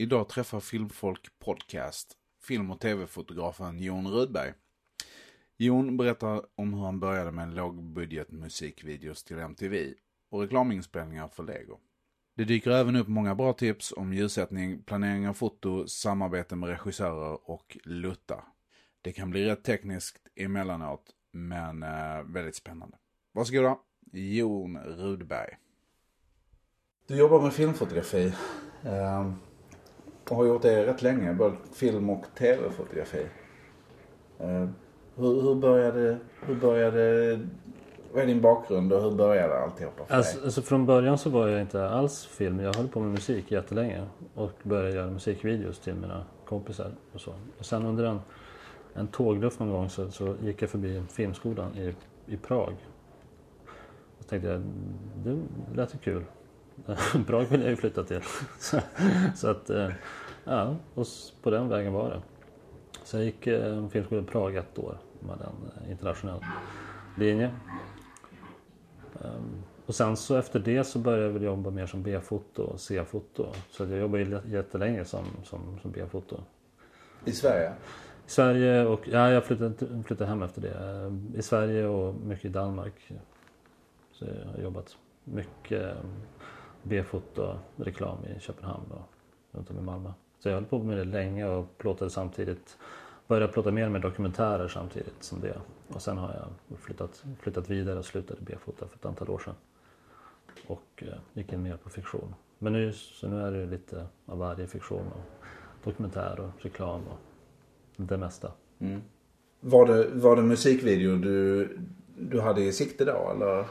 Idag träffar Filmfolk Podcast film och tv-fotografen Jon Rudberg. Jon berättar om hur han började med lågbudget musikvideos till MTV och reklaminspelningar för Lego. Det dyker även upp många bra tips om ljussättning, planering av foto, samarbete med regissörer och lutta. Det kan bli rätt tekniskt emellanåt, men eh, väldigt spännande. Varsågoda, Jon Rudberg. Du jobbar med filmfotografi. Ehm, och har gjort det rätt länge, både film och tv-fotografi. Eh, hur, hur, började, hur började, vad är din bakgrund och hur började alltihopa för Alltså, dig? alltså från början så var jag inte alls film. Jag höll på med musik jättelänge och började göra musikvideos till mina kompisar och så. Och sen under en, en tågluff någon gång så, så gick jag förbi filmskolan i, i Prag. Och så tänkte jag, det lät ju kul. Prag vill jag ju flytta till. så, så att, eh, ja, och på den vägen var det. Så jag gick eh, filmskolan i Prag ett år med en eh, internationell linje. Ehm, Och sen så efter det så började jag väl jobba mer som B-foto och C-foto. Så jag jobbade jättelänge som, som, som B-foto. I Sverige? I Sverige och, ja jag flyttade, flyttade hem efter det. Ehm, I Sverige och mycket i Danmark. Så jag har jobbat mycket ehm, B-foto, reklam i Köpenhamn och runt om i Malmö. Så jag höll på med det länge och plåtade samtidigt. Började plåta mer med dokumentärer samtidigt som det. Och sen har jag flyttat, flyttat vidare och slutade B-fota för ett antal år sedan. Och eh, gick in mer på fiktion. Men nu, så nu är det lite av varje fiktion och dokumentär och reklam och det mesta. Var det, var det musikvideo du, du hade i sikte då eller?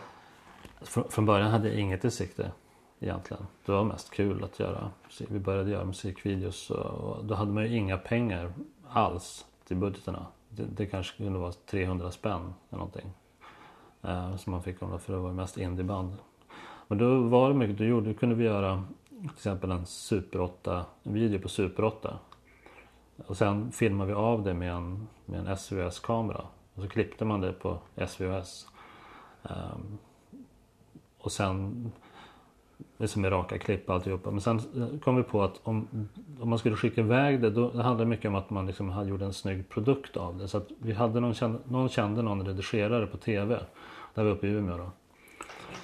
Frå- Från början hade jag inget i sikte egentligen. Det var mest kul att göra. Vi började göra musikvideos och då hade man ju inga pengar alls till budgeterna. Det, det kanske kunde vara 300 spänn eller någonting. Eh, som man fick om det för det var mest indieband. Men då var det mycket, då, gjorde, då kunde vi göra till exempel en Super 8, en video på Super 8. Och sen filmade vi av det med en, med en SVS-kamera. Och så klippte man det på SVS. Eh, och sen, som är raka klipp och alltihopa. Men sen kom vi på att om, om man skulle skicka iväg det, då det handlade det mycket om att man liksom hade gjort en snygg produkt av det. Så att vi hade någon, kände, någon kände någon redigerare på TV. Där vi uppe i Umeå då.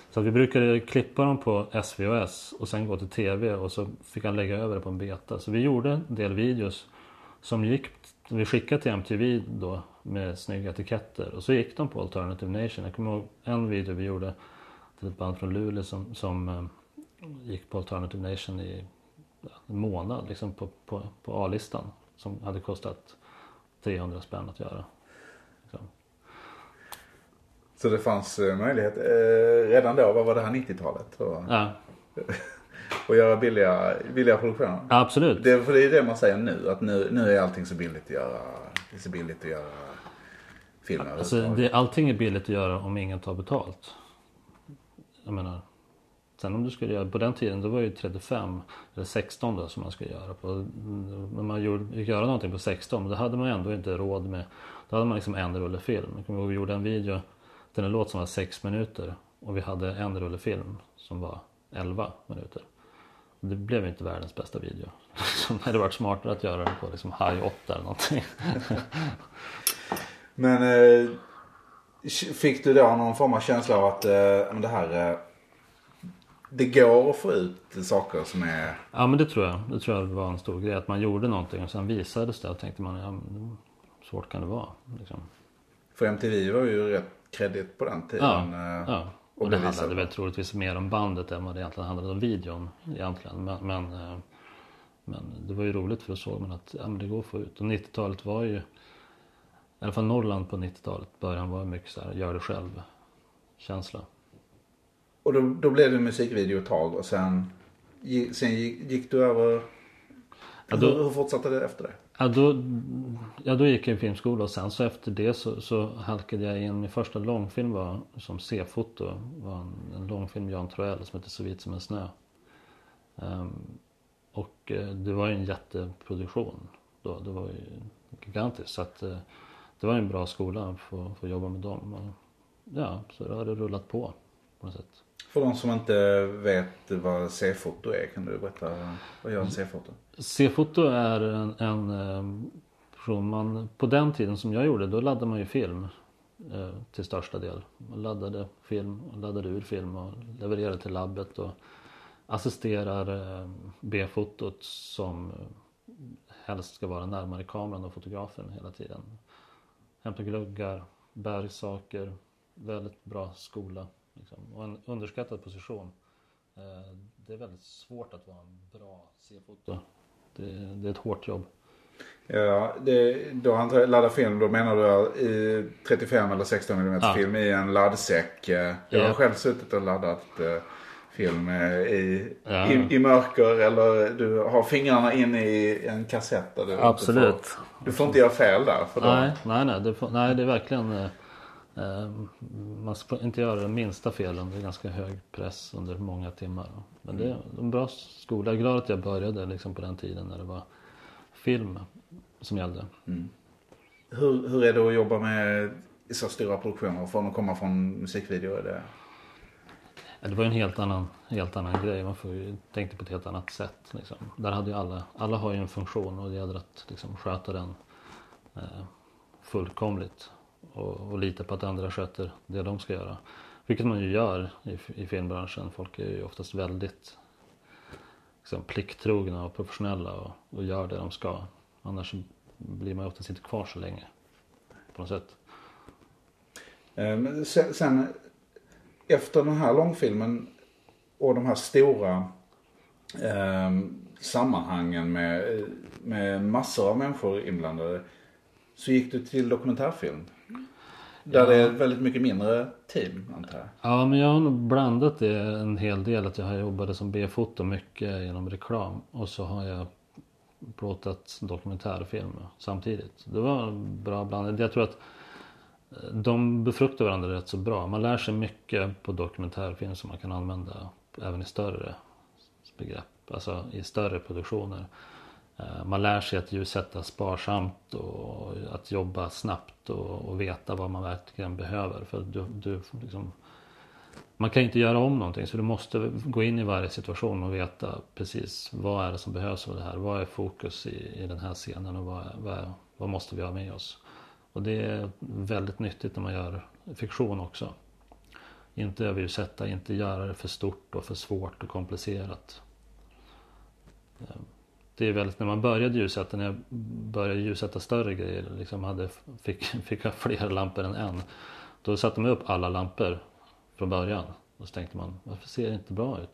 Så att vi brukade klippa dem på SVOS och sen gå till TV och så fick han lägga över det på en beta. Så vi gjorde en del videos som gick, vi skickade till MTV då med snygga etiketter och så gick de på Alternative Nation. Jag kommer ihåg en video vi gjorde typ till ett band från Luleå som, som eh, gick på Alternative Nation i ja, en månad liksom på, på, på A-listan. Som hade kostat 300 spänn att göra. Liksom. Så det fanns eh, möjlighet eh, redan då, vad var det här 90-talet? Och, Ja, och göra billiga, billiga produktioner? absolut. Det, för det är det man säger nu, att nu, nu är allting så billigt att göra, det är så billigt att göra filmer. Alltså, det, allting är billigt att göra om ingen tar betalt. Jag menar, sen om du skulle göra, på den tiden då var det ju 35 eller 16 då som man skulle göra på. När man gjorde, gick göra någonting på 16, då hade man ju ändå inte råd med, då hade man liksom en rulle film. Jag kommer ihåg vi gjorde en video till en låt som var 6 minuter och vi hade en rulle film som var 11 minuter. Det blev inte världens bästa video. Så det hade varit smartare att göra den på liksom high 8 eller någonting. Men eh, fick du då någon form av känsla av att eh, det här eh, det går att få ut saker som är Ja men det tror jag. Det tror jag var en stor grej. Att man gjorde någonting och sen visades det och tänkte man ja svårt kan det vara. Liksom. För MTV var ju rätt kreddigt på den Ja, tiden. eh, ja. och Och det handlade väl troligtvis mer om bandet än vad det egentligen handlade om videon egentligen. Men, men, eh, men det var ju roligt för då såg man att ja, men det går att få ut. Och 90-talet var ju, i alla fall Norrland på 90-talet, början var mycket så här gör det själv känsla. Och då, då blev det musikvideo ett tag och sen, sen gick, gick du över... Ja, då- hur, hur fortsatte det efter det? Ja då, ja, då gick jag i filmskola och sen så efter det så, så halkade jag in. Min första långfilm var som C-foto. var en, en långfilm Jan Troell som heter Så vit som en snö. Ehm, och eh, det var ju en jätteproduktion då. Det var ju gigantiskt. Så att eh, det var en bra skola att få, få jobba med dem. Och, ja, så det har det rullat på på något sätt. För de som inte vet vad C-foto är, kan du berätta vad gör en C-foto? C-foto är en, en ehm, person man, på den tiden som jag gjorde, då laddade man ju film eh, till största del. Man laddade film och laddade ur film och levererade till labbet och assisterar eh, B-fotot som eh, helst ska vara närmare kameran och fotografen hela tiden. Hämtar gluggar, bär saker, väldigt bra skola. Liksom. Och en underskattad position. Eh, det är väldigt svårt att vara en bra C-foto. Det, det, är ett hårt jobb. Ja, det, då antar jag ladda film, då menar du i 35 eller 16 mm ja. film i en laddsäck. Jag har ja. själv suttit och laddat eh, film i, ja. i, i, mörker eller du har fingrarna inne i en kassett. Där du Absolut. Får, du får inte göra fel där. För nej, nej, nej, det nej, det är verkligen eh, Eh, man ska inte göra det minsta felen. Det är ganska hög press under många timmar. Men det är en bra skola. Jag är glad att jag började liksom på den tiden när det var film som gällde. Mm. Hur, hur är det att jobba med så stora produktioner? Från att komma från musikvideo? Är det... Det var en helt annan, helt annan grej. Man får tänkte på ett helt annat sätt. Liksom. Där hade ju alla, alla har ju en funktion och det gäller att liksom, sköta den eh, fullkomligt och, och lita på att andra sköter det de ska göra. Vilket man ju gör i, i filmbranschen. Folk är ju oftast väldigt liksom, plikttrogna och professionella och, och gör det de ska. Annars blir man ju oftast inte kvar så länge. På något sätt. Eh, sen, sen efter den här långfilmen och de här stora eh, sammanhangen med, med massor av människor inblandade. Så gick du till dokumentärfilm. Där ja. det är väldigt mycket mindre team antar jag. Ja men jag har nog blandat det en hel del. Att jag har jobbat som B-foto mycket genom reklam. Och så har jag plåtat dokumentärfilm samtidigt. Det var en bra blandning. Jag tror att eh, de befruktar varandra rätt så bra. Man lär sig mycket på dokumentärfilm som man kan använda även i större begrepp. Alltså i större produktioner. Eh, man lär sig att ljussätta sparsamt och att jobba snabbt och, och veta vad man verkligen behöver. För du, du liksom, man kan inte göra om någonting så du måste gå in i varje situation och veta precis vad är det som behövs av det här. Vad är fokus i, i den här scenen och vad, vad, vad måste vi ha med oss. Och det är väldigt nyttigt när man gör fiktion också. Inte överljussätta, inte göra det för stort och för svårt och komplicerat. Eh, det är väldigt, när man började ljussätta, när jag började ljussätta större grejer, liksom hade, fick, fick jag fler lampor än en. Då satte man upp alla lampor från början. Och så tänkte man, varför ser det inte bra ut?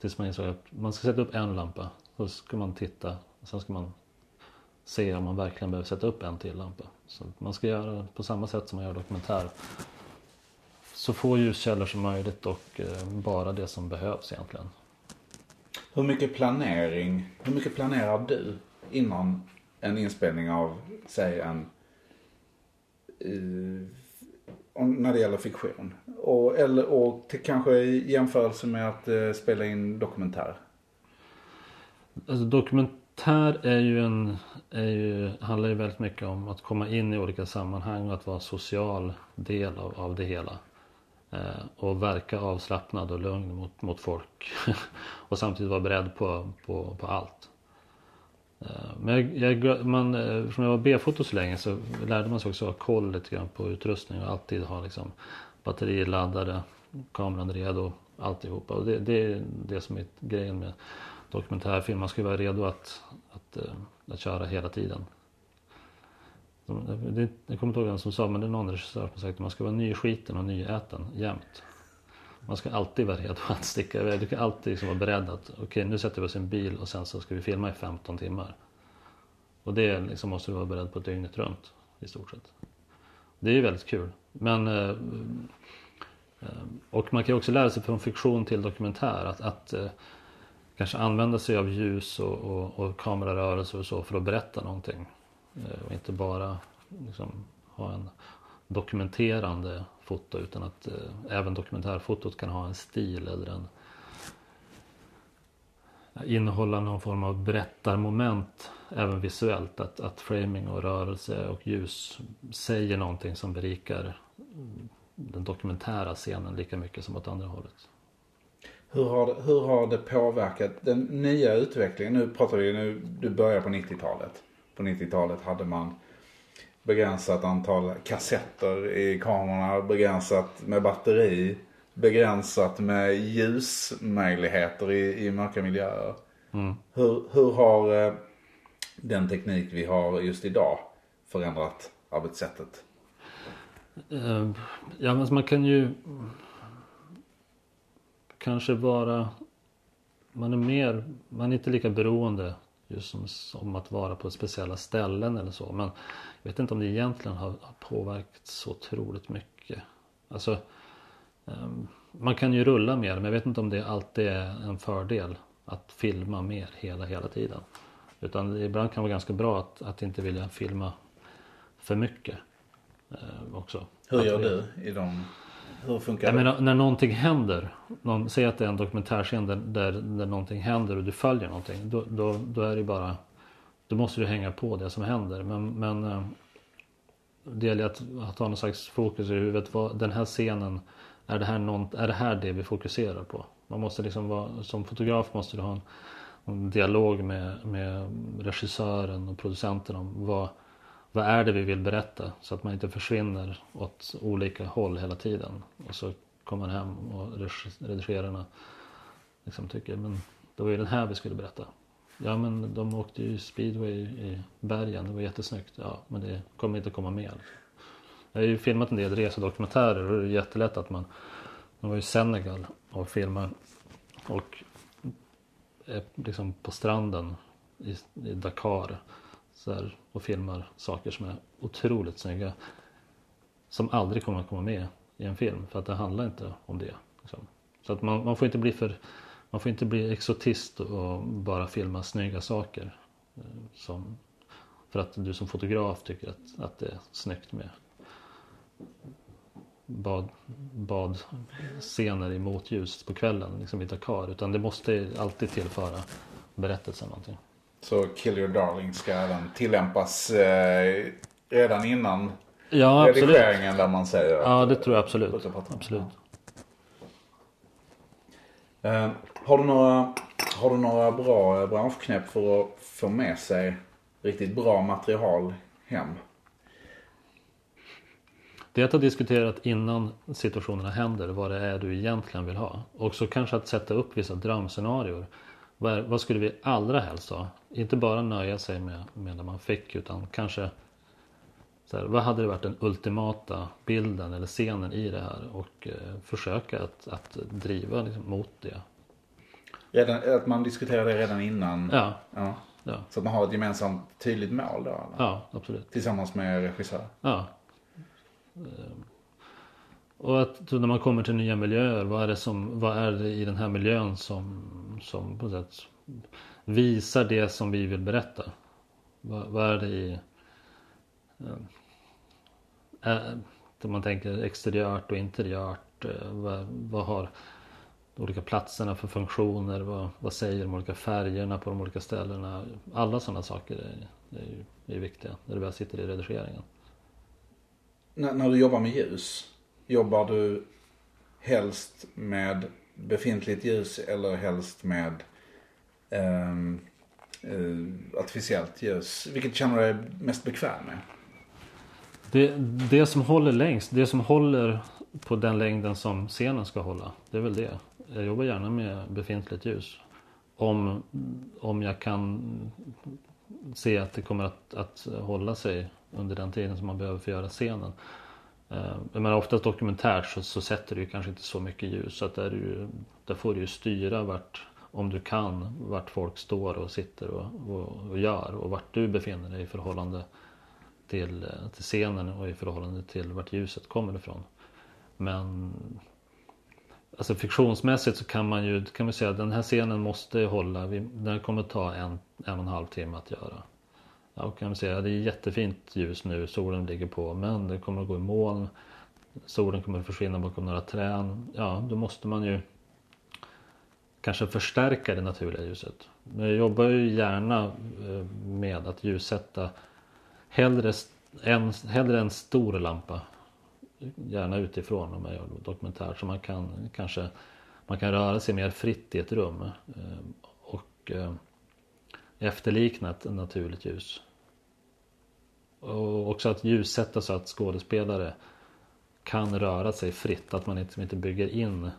Tills man insåg att man ska sätta upp en lampa. Så ska man titta. Och sen ska man se om man verkligen behöver sätta upp en till lampa. Så man ska göra på samma sätt som man gör dokumentär. Så få ljuskällor som möjligt och eh, bara det som behövs egentligen. Hur mycket planering, hur mycket planerar du innan en inspelning av, säg en, uh, när det gäller fiktion? Och, eller, och till, kanske i jämförelse med att uh, spela in dokumentär? Alltså dokumentär är ju en, är ju, handlar ju väldigt mycket om att komma in i olika sammanhang och att vara social del av, av det hela. Eh, och verka avslappnad och lugn mot, mot folk. och samtidigt vara beredd på, på, på allt. Eh, men jag, jag, man, eh, eftersom jag var B-foto så länge så lärde man sig också ha koll lite grann på utrustning och alltid ha liksom batterier laddade, kameran redo, alltihopa. Och det, det är det som är grejen med dokumentärfilm. Man ska vara redo att, att, eh, att köra hela tiden. Det, jag kommer inte ihåg vem som sa men det är någon regissör som sagt att man ska vara nyskiten och nyäten jämt. Man ska alltid vara redo att sticka iväg. Du kan alltid liksom vara beredd att okej okay, nu sätter vi oss i en bil och sen så ska vi filma i 15 timmar. Och det liksom måste du vara beredd på dygnet runt i stort sett. Det är ju väldigt kul. Men eh, eh, och man kan ju också lära sig från fiktion till dokumentär att, att eh, kanske använda sig av ljus och, och, och kamerarörelser och så för att berätta någonting. Eh, och inte bara liksom, ha en dokumenterande foto utan att eh, även dokumentärfotot kan ha en stil eller en innehålla någon form av berättarmoment även visuellt. Att, att framing och rörelse och ljus säger någonting som berikar den dokumentära scenen lika mycket som åt andra hållet. Hur har, det, hur har det påverkat den nya utvecklingen? Nu pratar vi, nu, du börjar på 90-talet. På 90-talet hade man begränsat antal kassetter i kamerorna, begränsat med batteri, begränsat med ljusmöjligheter i, i mörka miljöer. Mm. Hur, hur har eh, den teknik vi har just idag förändrat arbetssättet? Eh, Ja men man kan ju kanske vara man är mer, man är inte lika beroende just som, som att vara på speciella ställen eller så. Men jag vet inte om det egentligen har, har påverkat så otroligt mycket. Alltså ehm, man kan ju rulla mer men jag vet inte om det alltid är en fördel att filma mer hela, hela tiden. Utan det ibland kan vara ganska bra att, att inte vilja filma för mycket eh, också. Hur gör du i de, hur funkar det? menar, när någonting händer. Någon, säg att det är en dokumentärscen där, där, där någonting händer och du följer någonting. Då, då, då är det bara Då måste du hänga på det som händer. Men, men eh, det gäller att, att ha någon slags fokus i huvudet. Vad, den här scenen är det här, någon, är det här det vi fokuserar på? Man måste liksom vara, som fotograf måste du ha en, en dialog med, med regissören och producenten om vad, vad är det vi vill berätta? Så att man inte försvinner åt olika håll hela tiden. Och så kommer man hem och redigerarna liksom tycker men det var ju den här vi skulle berätta. Ja men de åkte ju speedway i bergen, det var jättesnyggt. Ja men det kommer inte komma med. Jag har ju filmat en del resedokumentärer och det är jättelätt att man De var i Senegal och filmade och är liksom på stranden i, i Dakar här, och filmar saker som är otroligt snygga. Som aldrig kommer att komma med i en film för att det handlar inte om det. Liksom. Så att man, man får inte bli för man får inte bli exotist och bara filma snygga saker. Eh, som, för att du som fotograf tycker att, att det är snyggt med bad, badscener i motljus på kvällen liksom i Dakar. Utan det måste alltid tillföra berättelsen någonting. Så Kill Your Darling ska även tillämpas eh, redan innan Ja absolut. redigeringen där man säger att- Ja det tror jag absolut. Absolut. Eh, har, du några, har du några bra eh, branschknep för att få med sig riktigt bra material hem? Det att ha diskuterat innan situationerna händer vad det är du egentligen vill ha. Och så kanske att sätta upp vissa drömscenarier. Vad, vad skulle vi allra helst ha? Inte bara nöja sig med, med det man fick utan kanske så här, vad hade det varit den ultimata bilden eller scenen i det här och eh, försöka att, att driva liksom, mot det. Redan, att man diskuterar det redan innan. Ja, Ja. ja, Så att man har ett gemensamt tydligt mål då. Eller? ja absolut. Tillsammans med regissör. Ja. Ehm, Och att när man kommer till nya miljöer, vad är det, som, vad är det i den här miljön som, som på något sätt visar det som vi vill berätta? Vad, vad är det i... Eh, ehm, där man tänker exteriört och interiört. eh, Vad, vad har de olika platserna för funktioner? Vad, vad säger de olika färgerna på de olika ställena? Alla sådana saker är, är, är viktiga när du väl sitter i redigeringen. När, när du jobbar med ljus, jobbar du helst med befintligt ljus eller helst med ehm, eh, artificiellt ljus? Vilket känner du dig mest bekväm med? Det, det som håller längst, det som håller på den längden som scenen ska hålla. Det är väl det. Jag jobbar gärna med befintligt ljus. Om, om jag kan se att det kommer att, att hålla sig under den tiden som man behöver för att göra scenen. Eh, jag menar oftast dokumentärt så, så sätter du ju kanske inte så mycket ljus. Så att där, är där får du ju styra vart, om du kan, vart folk står och sitter och, och, och gör. Och vart du befinner dig i förhållande till, eh, till scenen och i förhållande till vart ljuset kommer ifrån. Men alltså fiktionsmässigt så kan man ju kan man säga att den här scenen måste hålla, vi- den kommer ta en, en och en halv timme att göra. Och kan man det är jättefint ljus nu, solen ligger på men det kommer att gå i moln. Solen kommer att försvinna bakom några träd. Ja, då måste man ju kanske förstärka det naturliga ljuset. Men jag jobbar ju gärna eh, med att ljussätta hellre en, hellre en stor lampa. Gärna utifrån om jag gör dokumentär så man kan kanske man kan röra sig mer fritt i ett rum. Eh, och eh, efterlikna ett naturligt ljus. Och också att ljussätta så att skådespelare kan röra sig fritt. Att man inte, inte bygger in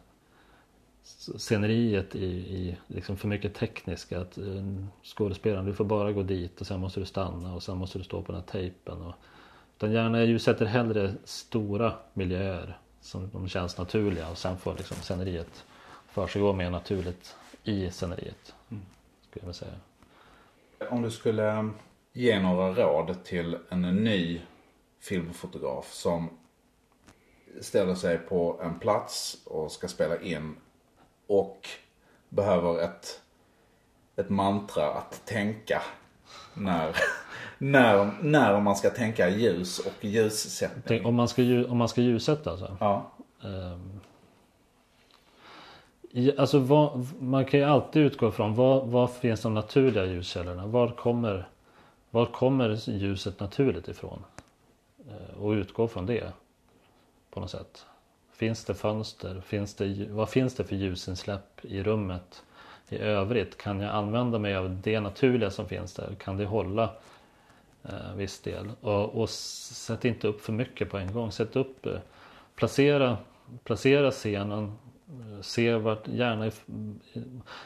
sceneriet i, i liksom för mycket tekniskt. Att uh, skådespelaren, du får bara gå dit och sen måste du stanna och sen måste du stå på den här tejpen. Och, utan gärna ljussätter hellre stora miljöer som de känns naturliga och sen får liksom sceneriet försiggå mer naturligt i sceneriet. Mm. Skulle jag säga. Om du skulle ge några råd till en ny filmfotograf som ställer sig på en plats och ska spela in och behöver ett, ett mantra att tänka när, när, när man ska tänka ljus och ljussättning. Om man ska, om man ska ljussätta alltså? Ja. Um, alltså vad, man kan ju alltid utgå från vad, vad finns de naturliga ljuskällorna? Var kommer, var kommer ljuset naturligt ifrån? Eh, och utgå från det på något sätt. Finns det fönster? Finns det, vad finns det för ljusinsläpp i rummet i övrigt? Kan jag använda mig av det naturliga som finns där? Kan det hålla eh, viss del? Och, och sätt inte upp för mycket på en gång. Sätt upp, eh, placera, placera scenen. Eh, se vart, gärna,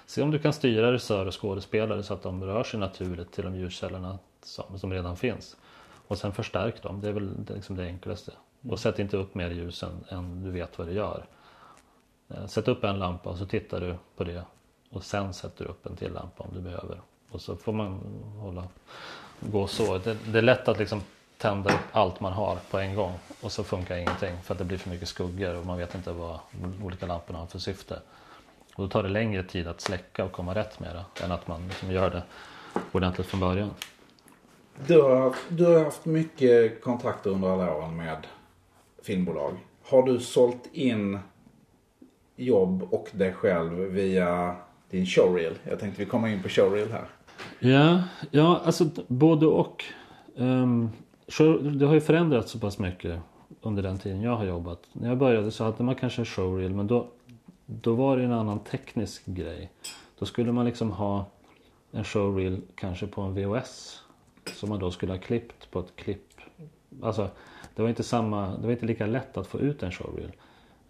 se om du kan styra regissör och skådespelare så att de rör sig naturligt till de ljuskällorna som, som redan finns. Och sen förstärk dem. Det är väl liksom det enklaste. Och sätt inte upp mer ljus än, än du vet vad du gör. Eh, sätt upp en lampa och så tittar du på det. Och sen sätter du upp en till lampa om du behöver. Och så får man hålla, gå så. Det, det är lätt att liksom tända upp allt man har på en gång. Och så funkar ingenting för att det blir för mycket skuggor och man vet inte vad de olika lamporna har för syfte. Och då tar det längre tid att släcka och komma rätt med det än att man liksom gör det ordentligt från början. Du har, du har haft mycket kontakter under alla åren med filmbolag. Har du sålt in jobb och dig själv via din showreel? Jag tänkte vi kommer in på showreel här. Ja, ja alltså både och. Um, det har ju förändrats så pass mycket under den tiden jag har jobbat. När jag började så hade man kanske en showreel men då, då var det en annan teknisk grej. Då skulle man liksom ha en showreel kanske på en VHS. Som man då skulle ha klippt på ett klipp. Alltså det var inte, samma, det var inte lika lätt att få ut en showreel.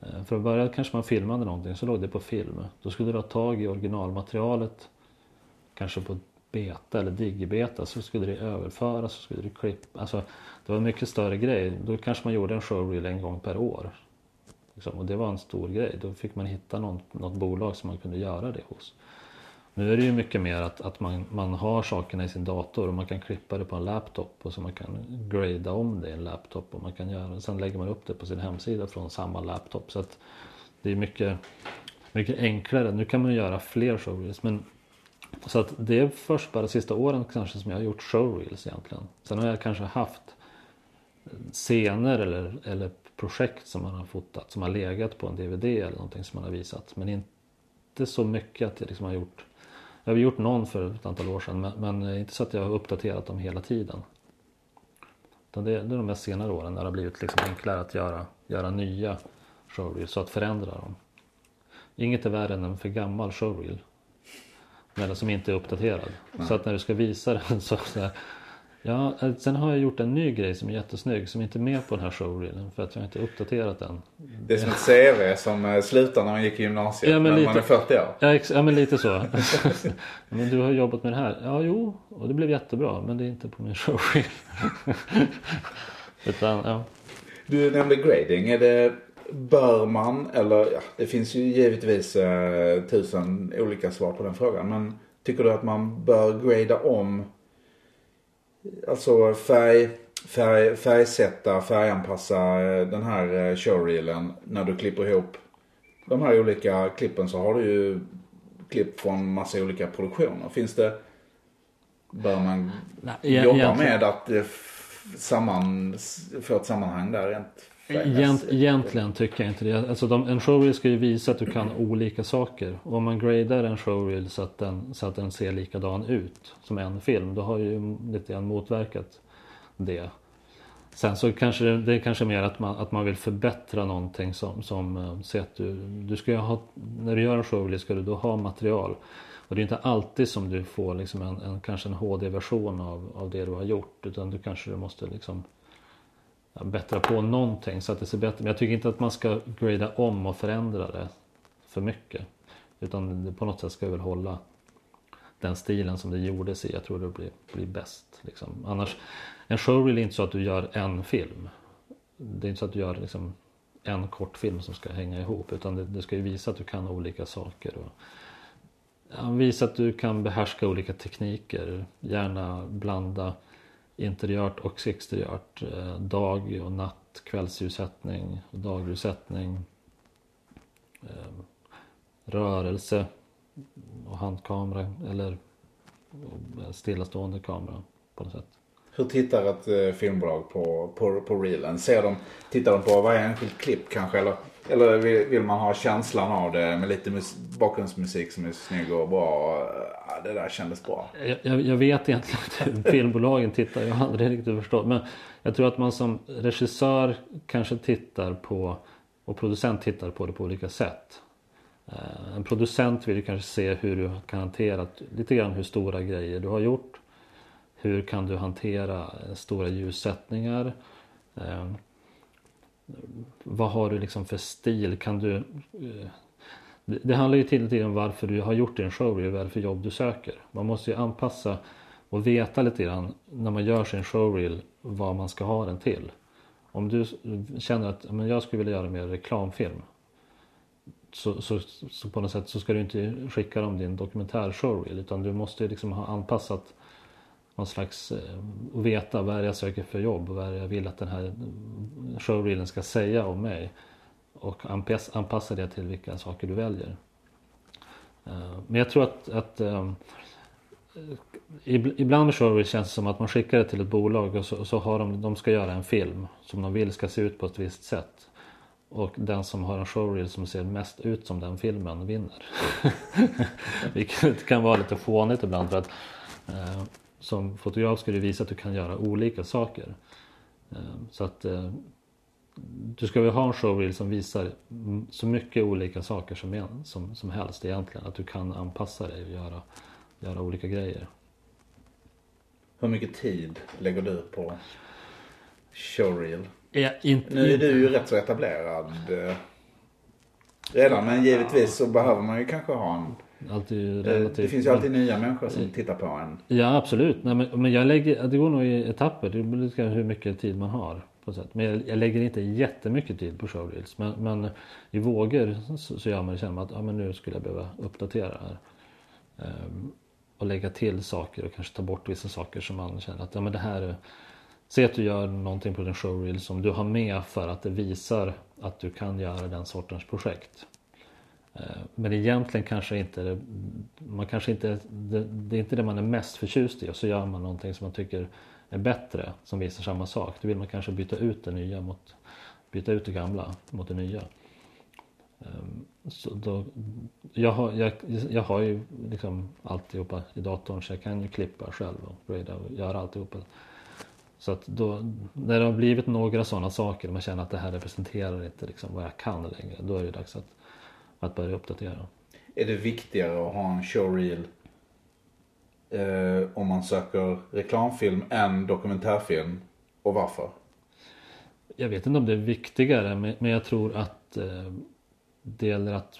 Eh, Från början kanske man filmade någonting så låg det på film. Då skulle du ha tag i originalmaterialet. Kanske på beta eller digibeta så skulle det överföras så skulle det klippa. Alltså, det var en mycket större grej. Då kanske man gjorde en showreel en gång per år. Liksom. Och det var en stor grej. Då fick man hitta någon, något bolag som man kunde göra det hos. Nu är det ju mycket mer att, att man, man har sakerna i sin dator och man kan klippa det på en laptop och så man kan grada om det i en laptop och man kan göra, sen lägger man upp det på sin hemsida från samma laptop. Så att det är mycket, mycket enklare. Nu kan man göra fler showreels men så att det är först bara de sista åren kanske som jag har gjort showreels egentligen. Sen har jag kanske haft scener eller, eller projekt som man har fotat som har legat på en DVD eller någonting som man har visat. Men inte så mycket att jag liksom har gjort jag har gjort någon för ett antal år sedan men, men inte så att jag har uppdaterat dem hela tiden. Utan det, det är de mest senare åren när det har blivit liksom enklare att göra, göra nya showreels så att förändra dem. Inget är värre än en för gammal showreel. Men som inte är uppdaterad. Nej. Så att när du ska visa den så, så Ja, eh, sen har jag gjort en ny grej som är jättesnygg som inte är med på den här showreelen för att jag inte uppdaterat den. Det är som ett CV som eh, slutar när man gick i gymnasiet ja, men när lite, man är 40 år. Ja, ja men lite så. men du har jobbat med det här. Ja, jo, och det blev jättebra men det är inte på min showreel. Utan, ja. Du nämnde grading. Är det, bör man, eller ja, det finns ju givetvis eh, tusen olika svar på den frågan. Men tycker du att man bör grada om Alltså färg, färg, färgsätta, färganpassa eh, den här eh, showreelen när du klipper ihop de här olika klippen så har du ju klipp från massa olika produktioner. Finns det, bör man Nej, jobba med att eh, samman, få ett sammanhang där rent Egent, egentligen tycker jag inte det. Alltså de, en showreel ska ju visa att du kan olika saker. Och om man gradar en showreel så att, den, så att den ser likadan ut som en film. Då har ju lite grann motverkat det. Sen så kanske det, det är kanske mer att man, att man vill förbättra någonting som, som eh, säg att du, du ska ha, när du gör en showreel ska du då ha material. Och det är inte alltid som du får liksom en, en kanske en HD-version av, av det du har gjort utan du kanske måste liksom bättra på någonting så att det ser bättre Men jag tycker inte att man ska grada om och förändra det för mycket. Utan det på något sätt ska väl hålla den stilen som det gjordes i. Jag tror det blir, blir bäst. Liksom. Annars, en showreel är inte så att du gör en film. Det är inte så att du gör liksom en kortfilm som ska hänga ihop. Utan det, det ska ju visa att du kan olika saker. Och, ja, visa att du kan behärska olika tekniker. Gärna blanda interiört och exteriört. Eh, dag och natt, kvällsljussättning, dagljussättning. Eh, rörelse och handkamera eller stillastående kamera på något sätt. Hur tittar ett eh, filmbolag på, på, på reelen? Ser de, tittar de på varje enskilt klipp kanske? Eller, eller vill, vill man ha känslan av det med lite mus, bakgrundsmusik som är snygg och bra? Ja, det där kändes bra. Jag, jag, jag vet egentligen inte hur filmbolagen tittar. Jag har aldrig riktigt förstått. Men jag tror att man som regissör kanske tittar på och producent tittar på det på olika sätt. Eh, en producent vill ju kanske se hur du kan hantera lite grann hur stora grejer du har gjort. Hur kan du hantera eh, stora ljussättningar? Eh, vad har du liksom för stil? Kan du... Eh, det handlar ju till och om varför du har gjort din showreel, vad är det för jobb du söker. Man måste ju anpassa och veta lite grann när man gör sin showreel vad man ska ha den till. Om du känner att men jag skulle vilja göra mer reklamfilm så, så, så, på något sätt så ska du inte skicka dem din dokumentär showreel utan du måste liksom ha anpassat någon slags eh, och veta vad är det jag söker för jobb och vad är det jag vill att den här showreelen ska säga om mig. Och anpassa det till vilka saker du väljer. Eh, men jag tror att, att eh, ibland med showreel känns det som att man skickar det till ett bolag och så, och så har de, de ska göra en film som de vill ska se ut på ett visst sätt. Och den som har en showreel som ser mest ut som den filmen vinner. Vilket kan vara lite fånigt ibland för att eh, som fotograf ska du visa att du kan göra olika saker. Eh, så att eh, du ska väl ha en showreel som visar så mycket olika saker som, som, som helst egentligen. Att du kan anpassa dig och göra, göra olika grejer. Hur mycket tid lägger du på showreel? Ja, inte, nu är du ju rätt så etablerad eh, redan. Men givetvis så behöver man ju kanske ha en Alltid eh, relativt. Det finns ju alltid nya människor som tittar på en. Ja absolut. Nej, men, men jag lägger, det går nog i etapper. Det beror på hur mycket tid man har. På sätt. Men jag, jag lägger inte jättemycket tid på showreels. Men, men i vågor så, så gör man det. Känner man att ja, men nu skulle jag behöva uppdatera här. Ehm, och lägga till saker och kanske ta bort vissa saker som man känner att ja, men det här Säg att du gör någonting på din showreel som du har med för att det visar att du kan göra den sortens projekt. Eh, men egentligen kanske inte man kanske inte, det, det är inte det man är mest förtjust i och så gör man någonting som man tycker är bättre som visar samma sak. Då vill man kanske byta ut det nya mot byta ut det gamla mot det nya. Ehm, så då, jag, har, jag, jag har ju liksom alltihopa i datorn så jag kan ju klippa själv och grada och göra alltihopa. Så att då, när det har blivit några sådana saker, och man känner att det här representerar inte liksom vad jag kan längre, då är det dags att, att börja uppdatera. Är det viktigare att ha en showreel eh, om man söker reklamfilm än dokumentärfilm? Och varför? Jag vet inte om det är viktigare, men, jag tror att eh, det gäller att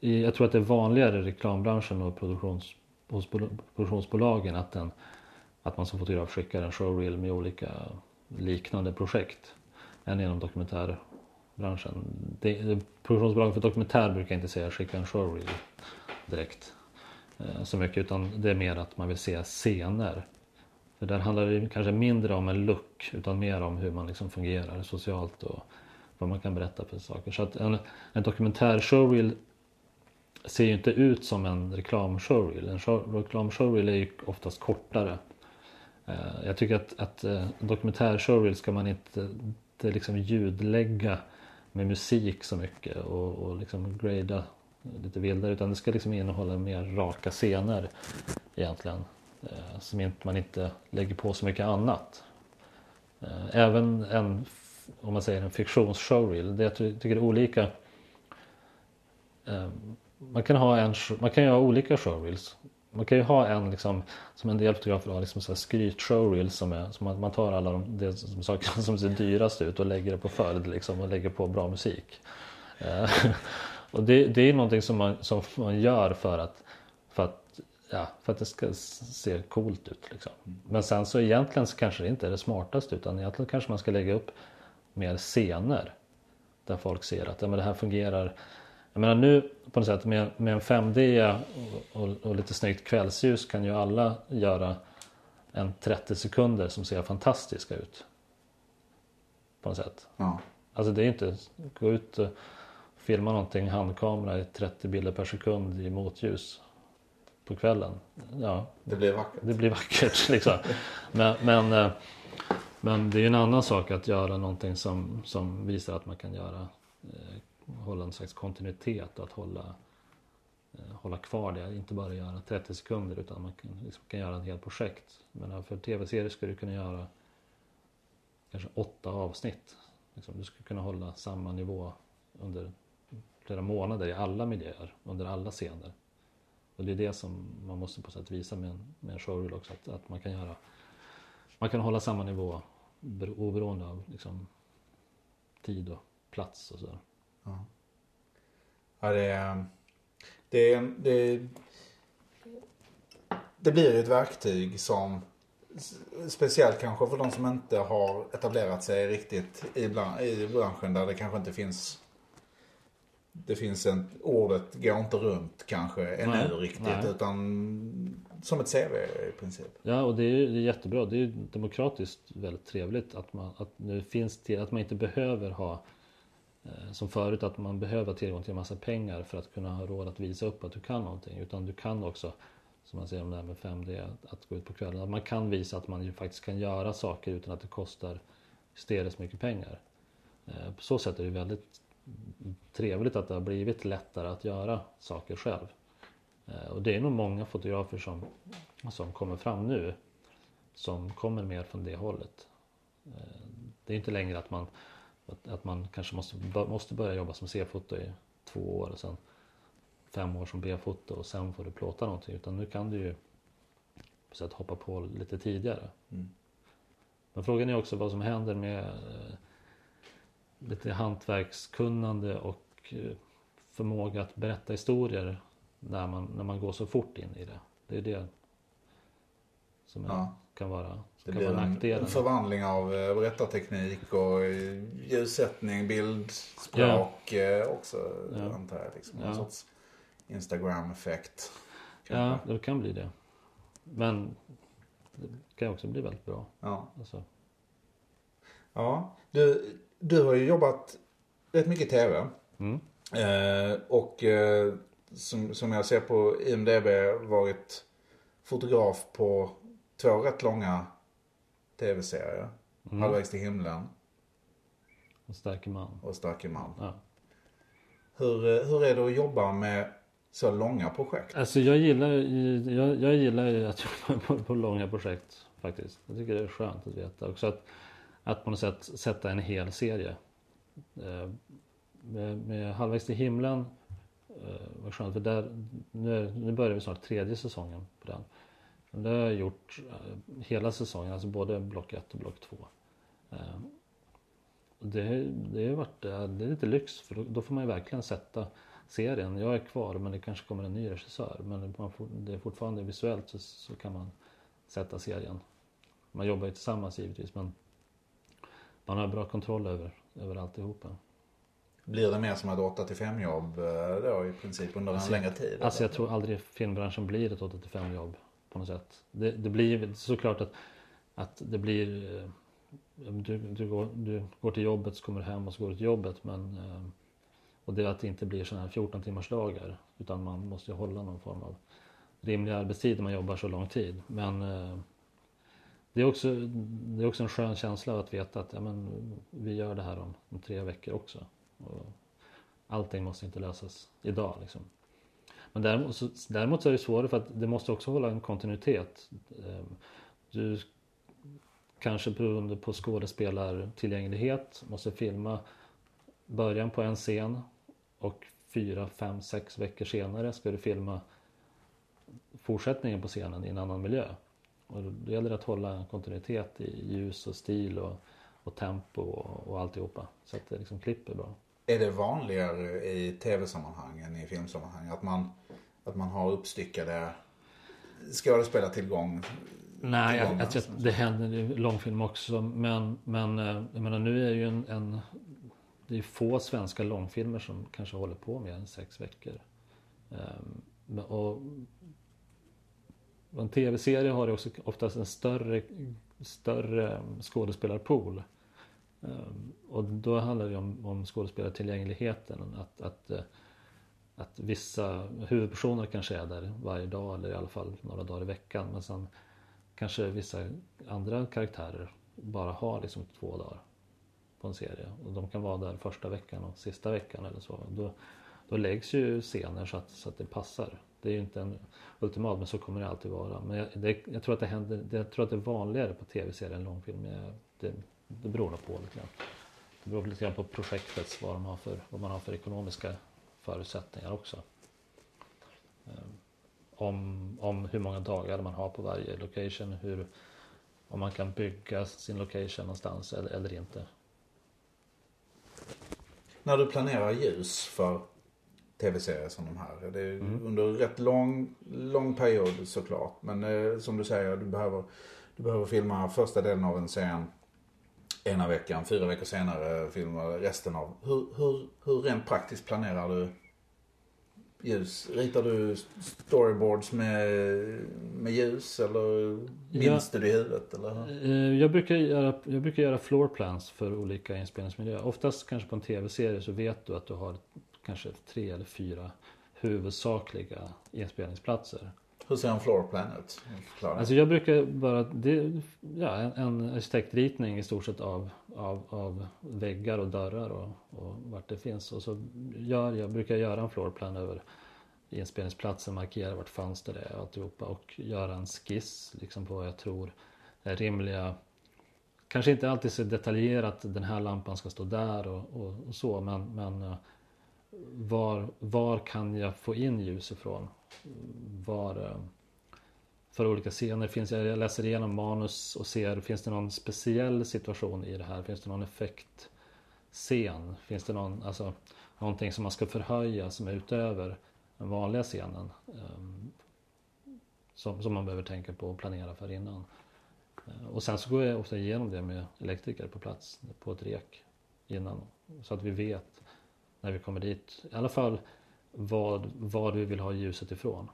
jag tror att det är vanligare i reklambranschen och produktions, hos produktionsbolagen att den att man som fotograf skickar en showreel med olika liknande projekt än inom branschen. Det, produktionsbolag för dokumentär brukar inte säga skicka en showreel direkt eh, så mycket utan det är mer att man vill se scener. För där handlar det kanske mindre om en look utan mer om hur man liksom fungerar socialt och vad man kan berätta för saker. Så att en, en dokumentär showreel ser ju inte ut som en reklamshowreel. En show, reklamshowreel är ju oftast kortare eh, jag tycker att, att eh, dokumentär ska man inte, eh, inte liksom ljudlägga med musik så mycket och, och liksom grada lite vildare utan det ska liksom innehålla mer raka scener egentligen. Eh, som inte, man inte lägger på så mycket annat. Eh, även en, om man säger en fiktionsshowreel. Det jag tycker är olika. Eh, man kan ha en, man kan ju ha olika showreels. Man kan ju ha en liksom, som en del fotografer har, liksom så här skryt showreel som är, som man, man tar alla de de som, saker som ser dyrast ut och lägger det på följd liksom och lägger på bra musik. Eh, och det, det är någonting som man, som man gör för att, för att, ja, för att det ska se coolt ut. Liksom. Men sen så egentligen så kanske det inte är det smartaste utan egentligen kanske man ska lägga upp mer scener. Där folk ser att ja, men det här fungerar jag menar nu på något sätt med, med en 5D och, och, och, lite snyggt kvällsljus kan ju alla göra en 30 sekunder som ser fantastiska ut. På något sätt. Ja. Alltså det är inte, gå ut och filma någonting handkamera i 30 bilder per sekund i motljus på kvällen. Ja, det blir vackert. Det blir vackert liksom. men, men, eh, men det är ju en annan sak att göra någonting som, som visar att man kan göra eh, hålla en slags kontinuitet och att hålla, eh, hålla kvar det. Inte bara göra 30 sekunder utan man kan, liksom, kan göra ett helt projekt. Men eh, för tv-serier skulle du kunna göra kanske åtta avsnitt. Liksom, du skulle kunna hålla samma nivå under flera månader i alla miljöer, under alla scener. Och det är det som man måste på sätt visa med en, med en showreel också. Att, att man kan göra man kan hålla samma nivå oberoende av liksom, tid och plats och sådär. Ja. ja det, är, det, är, det, det blir ett verktyg som Speciellt kanske för de som inte har etablerat sig riktigt i, bland, i branschen där det kanske inte finns Det finns en, ordet går inte runt kanske ännu nej, riktigt nej. utan som ett CV i princip. Ja och det är, det är jättebra. Det är demokratiskt väldigt trevligt att, man, att nu finns till att man inte behöver ha Eh, som förut att man behöver tillgång till en massa pengar för att kunna ha råd att visa upp att du kan någonting. Utan du kan också, som man säger om det här med 5D, att gå ut på kvällen. Att man kan visa att man ju faktiskt kan göra saker utan att det kostar hysteriskt mycket pengar. Eh, på så sätt är det väldigt trevligt att det har blivit lättare att göra saker själv. Eh, och det är nog många fotografer som, som kommer fram nu som kommer mer från det hållet. Det är inte längre att man att, att man kanske måste, måste börja jobba som C-foto i två år och sen fem år som B-foto och sen får du plåta någonting. Utan nu kan du ju på sätt hoppa på lite tidigare. Mm. Men frågan är också vad som händer med eh, lite hantverkskunnande och eh, förmåga att berätta historier när man, när man går så fort in i det. Det är det som ja. kan vara det blir en, förvandling av eh, berättarteknik och eh, ljussättning, bildspråk ja. också ja. antar jag. Liksom. Ja. En sorts Instagram-effekt. Ja, det kan bli det. Men det kan också bli väldigt bra. Ja. Alltså. Ja, du, du har ju jobbat rätt mycket tv. Mm. Eh, och eh, som, som jag ser på IMDB varit fotograf på två rätt långa tv-serie. Mm. Halvvägs till himlen. Och Starke man. Och Starke man. Ja. Hur, eh, hur är det att jobba med så långa projekt? Alltså jag gillar, jag, jag gillar att jobba på, på långa projekt faktiskt. Jag tycker det är skönt att veta. Också att, att på något sätt sätta en hel serie. Eh, med, med Halvvägs till himlen eh, var skönt för där, nu, nu börjar vi snart tredje säsongen på den. Det har jag gjort eh, hela säsongen, alltså både block 1 och block 2. Eh, det, det har varit det är lite lyx för då, får man ju verkligen sätta serien. Jag är kvar men det kanske kommer en ny regissör. Men man får, det är fortfarande visuellt så, så kan man sätta serien. Man jobbar ju tillsammans givetvis men man har bra kontroll över, över alltihopa. Blir det mer som ett 8 5 jobb eh, då i princip under en alltså, längre tid? Alltså jag tror aldrig filmbranschen blir ett 8 5 jobb på något sätt. Det, det blir såklart att, att det blir eh, du, du, går, du går till jobbet så kommer du hem och så går du till jobbet men eh, och det är att det inte blir sådana här 14 timmars dagar utan man måste ju hålla någon form av rimlig arbetstid när man jobbar så lång tid. Men eh, det är också, det är också en skön känsla att veta att ja, men, vi gör det här om, om tre veckor också. Och allting måste inte lösas idag liksom. Men däremot så, däremot så är det svårare för att det måste också hålla en kontinuitet. Ehm, du, kanske beroende på skådespelartillgänglighet måste filma början på en scen och fyra, fem, sex veckor senare ska du filma fortsättningen på scenen i en annan miljö. Och då gäller det att hålla kontinuitet i ljus och stil och, och tempo och, och alltihopa. Så att det liksom klipper bra. Är det vanligare i tv-sammanhang än i filmsammanhang att man, att man har uppstyckade skådespelartillgång? Nej, jag, jag det händer i långfilm också. Men, men eh, jag menar, nu är ju en, en det är få svenska långfilmer som kanske håller på mer än sex veckor. Um, och en tv-serie har ju också oftast en större, större skådespelarpool. Ehm, och då handlar det om, om skådespelartillgängligheten. Att, att, eh, att vissa huvudpersoner kanske är där varje dag eller i alla fall några dagar i veckan. Men sen kanske vissa andra karaktärer bara har liksom två dagar på en serie. Och de kan vara där första veckan och sista veckan eller så. Då, då läggs ju scener så att, så att det passar. Det är ju inte en ultimat men så kommer det alltid vara. Men jag, det, jag tror att det händer, jag tror att det är vanligare på tv-serier än långfilm. Det, det beror nog på lite grann. Det beror lite grann på projektets, vad, de har för, vad man har för ekonomiska förutsättningar också. Ehm, om, om hur många dagar man har på varje location, hur, om man kan bygga sin location någonstans eller, eller inte. När du planerar ljus för tv-serier som de här. Det är mm. under rätt lång, lång period såklart. Men eh, som du säger, du behöver, du behöver filma första delen av en scen ena veckan, fyra veckor senare filma resten av. Hur, hur, hur rent praktiskt planerar du ljus? Ritar du storyboards med, med ljus eller minns du det i huvudet? Eller? Eh, jag brukar, göra, jag brukar göra floor plans för olika inspelningsmiljöer. Oftast kanske på en tv-serie så vet du att du har kanske tre eller fyra huvudsakliga inspelningsplatser. Hur ser en floorplan ut? Alltså jag brukar bara, det, ja, en, en arkitektritning i stort sett av, av, av väggar och dörrar och, och vart det finns. Och så gör jag, brukar jag göra en floorplan över inspelningsplatsen, markera vart fönster är och alltihopa och göra en skiss liksom på vad jag tror är rimliga Kanske inte alltid så detaljerat den här lampan ska stå där och, och, och så men, men eh, var, var kan jag få in ljus ifrån? Var, eh, för olika scener finns jag läser igenom manus och ser, finns det någon speciell situation i det här? Finns det någon effektscen? Finns det någon, alltså, någonting som man ska förhöja som är utöver den vanliga scenen? Ehm, som, som man behöver tänka på och planera för innan. Eh, och sen så går jag ofta igenom det med elektriker på plats på ett rek innan. Så att vi vet när vi kommer dit. I alla fall vad, vad vi vill ha ljuset ifrån.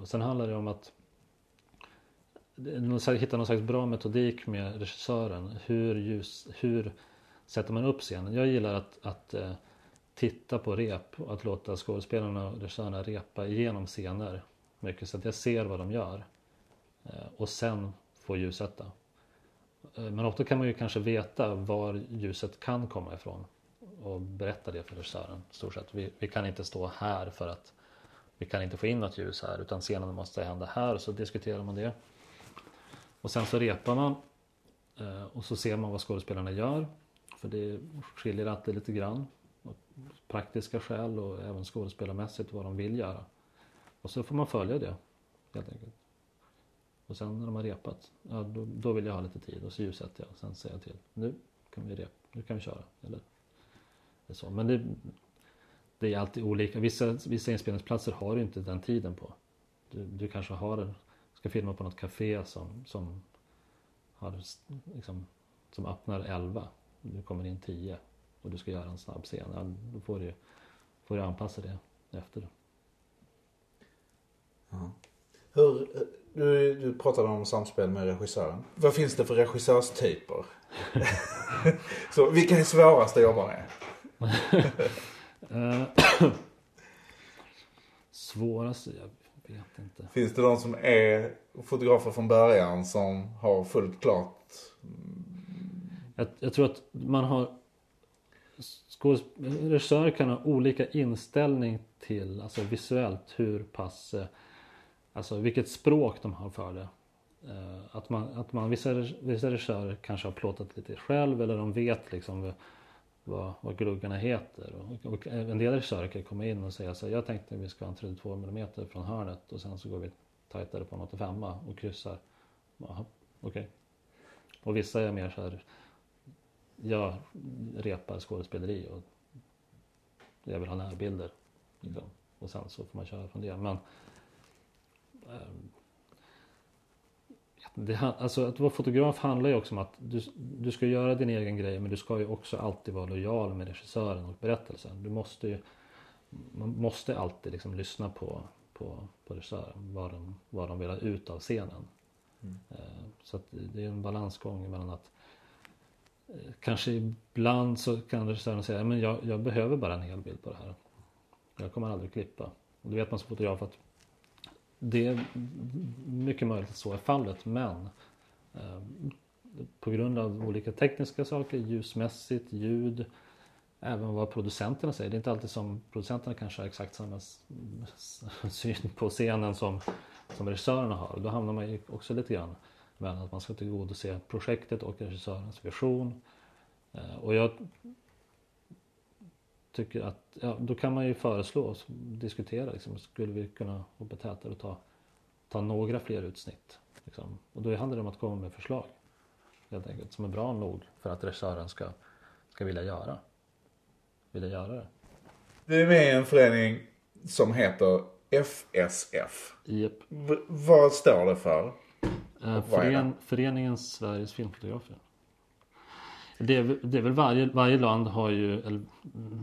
Och sen handlar det om att hitta någon slags bra metodik med regissören. Hur, ljus, hur sätter man upp scenen? Jag gillar att, att eh, titta på rep och att låta skådespelarna och regissörerna repa igenom scener mycket så att jag ser vad de gör. Eh, och sen få ljussätta. Eh, men ofta kan man ju kanske veta var ljuset kan komma ifrån och berätta det för regissören. Stort sett. Vi, vi kan inte stå här för att vi kan inte få in något ljus här utan scenen måste hända här. Så diskuterar man det. Och sen så repar man eh, och så ser man vad skådespelarna gör. För det skiljer alltid lite grann. Praktiska skäl och även skådespelarmässigt vad de vill göra. Och så får man följa det helt enkelt. Och sen när de har repat, ja, då, då vill jag ha lite tid och så ljussätter jag och sen säger jag till. Nu kan vi repa, nu kan vi köra. Eller så. Men det, det är alltid olika. Vissa, vissa inspelningsplatser har du inte den tiden på. Du, du kanske har, ska filma på något café som, som, har, liksom, som öppnar 11. Du kommer in 10 och du ska göra en snabb scen. Ja, då får du, får du anpassa det efter. Ja. Hur, du, du pratade om samspel med regissören. Vad finns det för regissörstyper? Så vilka är svårast att jobba med? Eh, svåraste? Jag vet inte. Finns det de som är fotografer från början som har fullt klart? Jag, jag tror att man har Regissörer kan ha olika inställning till, alltså visuellt, hur pass, eh, alltså vilket språk de har för det. Eh, att att man, att man vissa, vissa regissörer kanske har plåtat lite själv eller de vet liksom vad, vad gluggarna heter. Och, och en del regissörer kan komma in och säga så här, jag tänkte att vi ska ha en 32 mm från hörnet och sen så går vi tajtare på en 85 och kryssar. Okej. Okay. Och vissa är mer så här, jag repar skådespeleri och jag vill ha närbilder. Liksom. Och sen så får man köra från det. Men um, det, alltså att vara fotograf handlar ju också om att du, du ska göra din egen grej men du ska ju också alltid vara lojal med regissören och berättelsen. Du måste ju, man måste alltid liksom lyssna på, på, på regissören, vad de, vad de vill ha ut av scenen. Mm. Eh, så att det är en balansgång mellan att eh, Kanske ibland så kan regissören säga men jag, jag behöver bara en hel bild på det här. Jag kommer aldrig klippa. Och då vet man som fotograf att det är mycket möjligt att så är fallet men eh, på grund av olika tekniska saker, ljusmässigt, ljud, även vad producenterna säger. Det är inte alltid som producenterna kanske har exakt samma syn på scenen som, som regissörerna har. Då hamnar man ju också lite grann mellan att man ska tillgodose projektet och regissörens vision. Eh, och jag tycker att, ja, då kan man ju föreslå och diskutera liksom, skulle vi kunna hoppa tätare och ta, ta några fler utsnitt. Liksom. Och då handlar det om att komma med förslag. Helt enkelt, som är bra nog för att regissören ska, ska vilja göra. Vilja göra det. Du är med i en förening som heter FSF. Yep. V vad står det för? Eh, fören, Föreningen Sveriges Filmfotografer. Det är, det är väl varje, varje land har ju, eller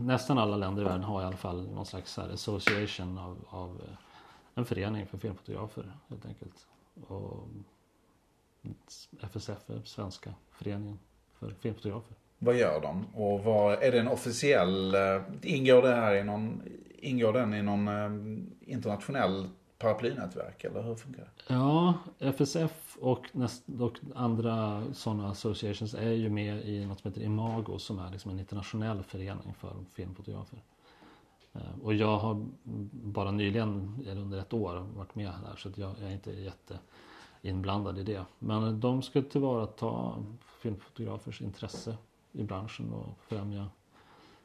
nästan alla länder i världen har i alla fall någon slags här association av, av eh, en förening för filmfotografer helt enkelt. Och FSF är svenska föreningen för filmfotografer. Vad gör de? Och vad, är det en officiell, eh, ingår det här i någon, ingår den i någon eh, internationell paraplynätverk eller hur funkar det? Ja, FSF och, näst, och andra sådana associations är ju med i något som heter Imago som är liksom en internationell förening för filmfotografer. Eh, och jag har bara nyligen, eller under ett år, varit med där så att jag är inte jätte inblandad i det. Men de ska tillvarata filmfotografers intresse i branschen och främja,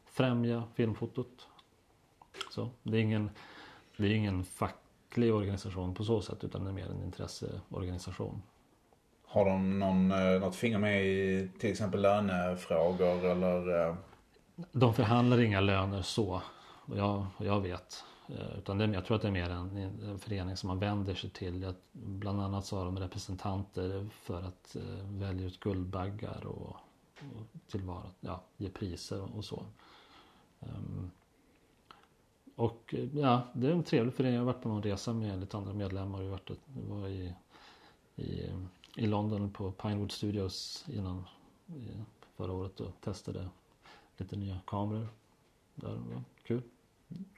främja filmfotot. Så det är ingen, det är ingen fack facklig organisation på så sätt utan det är mer en intresseorganisation. Har de någon, eh, något finger med i till exempel lönefrågor eller? Eh? De förhandlar inga löner så, och jag, jag vet. Eh, utan det, jag tror att det är mer en, en förening som man vänder sig till. Bland annat så har de representanter för att välja ut Guldbaggar och, och tillvara, ja, ge priser och så. Um, och eh, ja, det är en trevlig förening. Jag har varit på någon resa med lite andra medlemmar. Jag varit, var i, i, i London på Pinewood Studios innan förra året och testade lite nya kameror. Det var kul.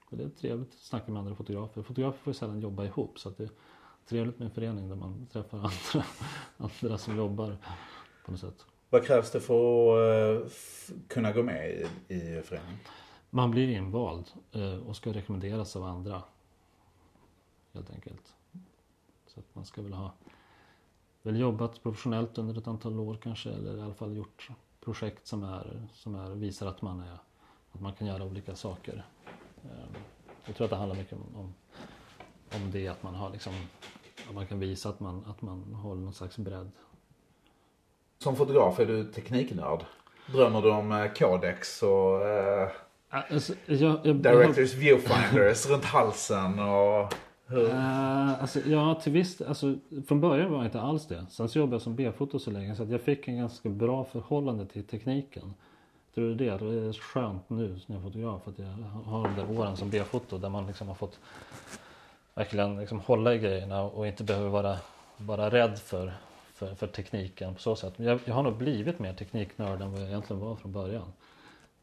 Och det är trevligt att snacka med andra fotografer. Fotografer får ju sällan jobba ihop så att det är trevligt med en förening där man träffar andra, andra som jobbar på något sätt. Vad krävs det för att eh, kunna gå med i, i föreningen? Man blir invald eh, och ska rekommenderas av andra. Helt enkelt. Så att man ska väl ha väl jobbat professionellt under ett antal år kanske eller i alla fall gjort projekt som, är, som är, visar att man, är, att man kan göra olika saker. Ehm, jag tror att det handlar mycket om, om, om det att man har liksom att man kan visa att man, att man håller någon slags bredd. Som fotograf är du tekniknörd. Drömmer du om kodex Codex och eh Alltså, jag, jag, Directors jag, viewfinders runt halsen och... Hur? Uh, alltså, ja, till viss alltså, Från början var jag inte alls det. Sen så jobbade jag som B-foto så länge så att jag fick en ganska bra förhållande till tekniken. Tror du det? Det är skönt nu när jag är fotograf att jag har de där åren som B-foto där man liksom har fått verkligen liksom hålla i grejerna och inte behöver vara, vara rädd för, för, för tekniken på så sätt. Jag, jag har nog blivit mer tekniknörd än vad jag egentligen var från början.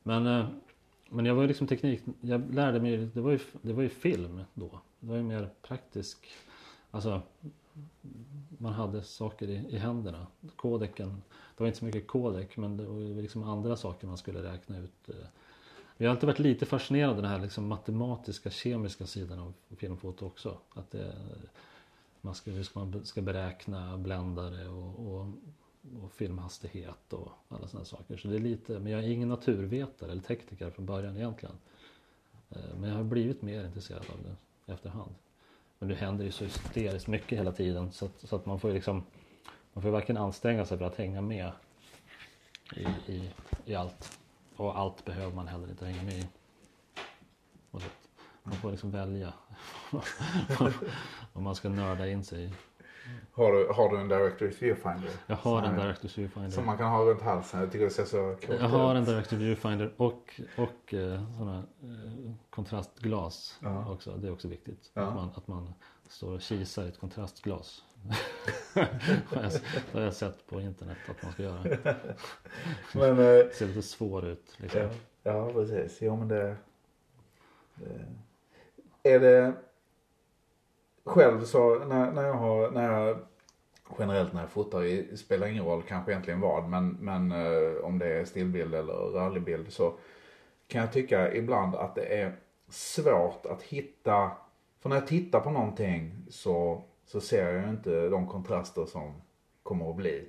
Men uh, men jag var ju liksom teknik, jag lärde mig, det var ju, det var ju film då. Det var ju mer praktisk, alltså man hade saker i, i händerna. Kodeken, det var inte så mycket kodek men det var ju liksom andra saker man skulle räkna ut. Eh. Vi har alltid varit lite fascinerade av den här liksom matematiska, kemiska sidan av filmfoto också. Att det, man ska, hur ska man ska beräkna bländare och, och, och filmhastighet och alla sådana saker. Så det är lite, men jag är ingen naturvetare eller tekniker från början egentligen. Eh, men jag har blivit mer intresserad av det efterhand. Men det händer ju så hysteriskt mycket hela tiden så att, så att man får ju liksom man får verkligen anstränga sig för att hänga med i, i, i allt. Och allt behöver man heller inte hänga med i. Man får liksom välja vad man ska nörda in sig i. Har du, har du en Director's Viewfinder? Jag har en Director's Viewfinder. Som man kan ha runt halsen. Jag tycker det ser så coolt Jag har en Director's Viewfinder och, och eh, sådana eh, kontrastglas ja. också. Det är också viktigt. Ja. Att, man, att man står och kisar i ett kontrastglas. det har jag sett på internet att man ska göra. Men, eh, det ser lite svår ut. Liksom. Ja, ja, precis. Jo men det, det... Är det själv så när, när jag har, när jag generellt när jag fotar, det spelar ingen roll kanske egentligen vad, men, men eh, om det är stillbild eller rörlig bild så kan jag tycka ibland att det är svårt att hitta, för när jag tittar på någonting så, så ser jag ju inte de kontraster som kommer att bli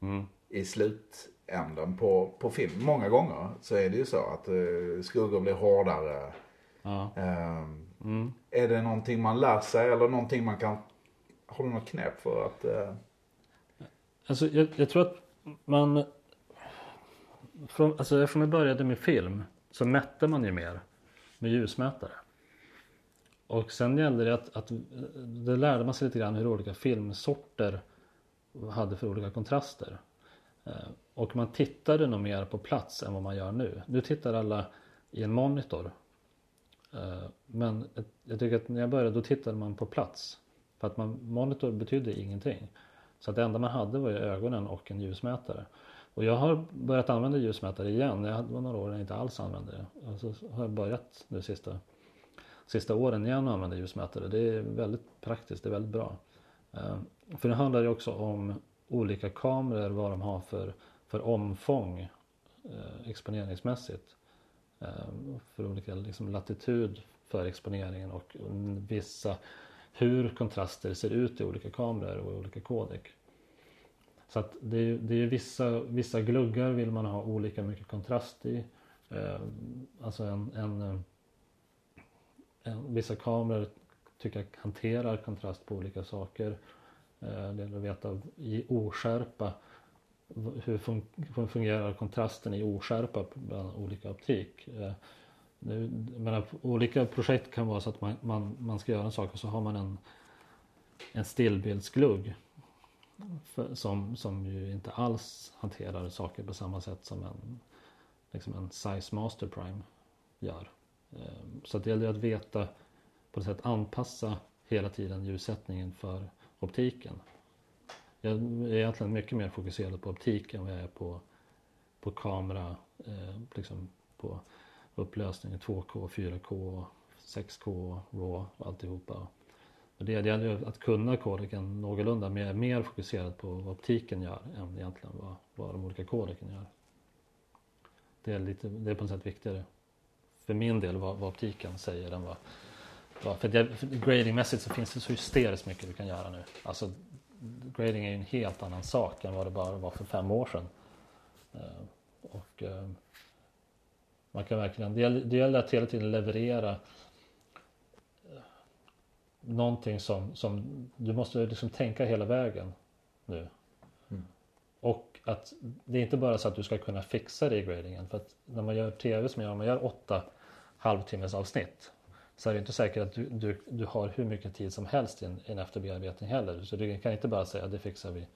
mm. i slutänden på, på film. Många gånger så är det ju så att uh, skuggor blir hårdare. Ja. Um, Mm. Är det någonting man lär sig eller någonting man kan, har du något knep för att? Eh... Alltså jag, jag, tror att man, från, alltså eftersom jag började med film så mätte man ju mer med ljusmätare. Och sen gällde det att, att eh, det lärde man sig lite grann hur olika filmsorter hade för olika kontraster. Eh, och man tittade nog mer på plats än vad man gör nu. Nu tittar alla i en monitor Eh, men jag tycker att när jag började då tittade man på plats. För att man, monitor betydde ingenting. Så att det enda man hade var ju ögonen och en ljusmätare. Och jag har börjat använda ljusmätare igen. Jag hade några år när jag inte alls använde det. Och så har jag börjat nu sista, sista åren igen att använda ljusmätare. Det är väldigt praktiskt, det är väldigt bra. Eh, för det handlar ju också om olika kameror, vad de har för, för omfång eh, exponeringsmässigt. Ehm, för olika liksom, latitud för exponeringen och vissa hur kontraster ser ut i olika kameror och i olika kodek. Så att det är, det är vissa, vissa gluggar vill man ha olika mycket kontrast i. Eh, alltså en, en, en, vissa kameror tycker jag hanterar kontrast på olika saker. Eh, det gäller att veta i oskärpa hur, fun fungerar kontrasten i oskärpa bland olika optik. Eh, nu, menar, olika projekt kan vara så att man, man, man ska göra en sak och så har man en, en stillbildsglugg för, som, som ju inte alls hanterar saker på samma sätt som en, liksom en Size Master Prime gör. Eh, så det gäller att veta på något sätt anpassa hela tiden ljussättningen för optiken. Jag är egentligen mycket mer fokuserad på optik än vad jag är på, på kamera, eh, liksom på upplösning 2K, 4K, 6K, RAW och alltihopa. Och det, det gäller att kunna kodeken någorlunda, men jag är mer fokuserad på vad optiken gör än egentligen vad, vad de olika kodeken gör. Det är, lite, det är på något sätt viktigare för min del vad, vad optiken säger än vad, vad för, det, för gradingmässigt så finns det så hysteriskt mycket du kan göra nu. Alltså grading är ju en helt annan sak än vad det bara var för fem år sedan. Eh, och eh, man kan verkligen, det gäller, det gäller att hela tiden leverera eh, någonting som, som du måste liksom tänka hela vägen nu. Mm. Och att det är inte bara så att du ska kunna fixa det i gradingen. För att när man gör tv som jag gör, man gör åtta halvtimmes avsnitt så är det inte säkert att du, du, du har hur mycket tid som helst i en, i en efterbearbetning heller. Så du kan inte bara säga att det fixar vi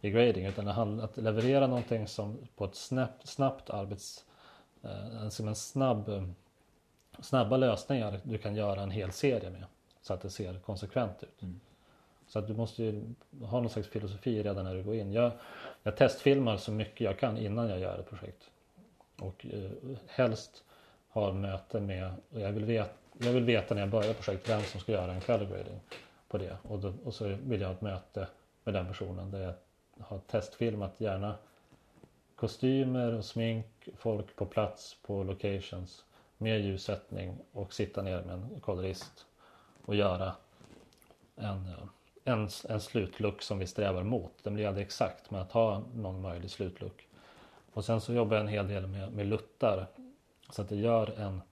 i grading utan att leverera någonting som på ett snabbt, snabbt arbets... Eh, som en snabb, snabba lösningar du kan göra en hel serie med. Så att det ser konsekvent ut. Mm. Så att du måste ju ha någon slags filosofi redan när du går in. Jag, jag testfilmar så mycket jag kan innan jag gör ett projekt. Och eh, helst har möte med, och jag vill veta jag vill veta när jag börjar projektet vem som ska göra en calibrating på det. Och, då, och så vill jag ha ett möte med den personen där jag har testfilmat gärna kostymer och smink, folk på plats på locations med ljussättning och sitta ner med en kolorist och göra en, en, en slutlook som vi strävar mot. Den blir aldrig exakt men att ha någon möjlig slutlook. Och sen så jobbar jag en hel del med, med luttar. Så att jag gör en,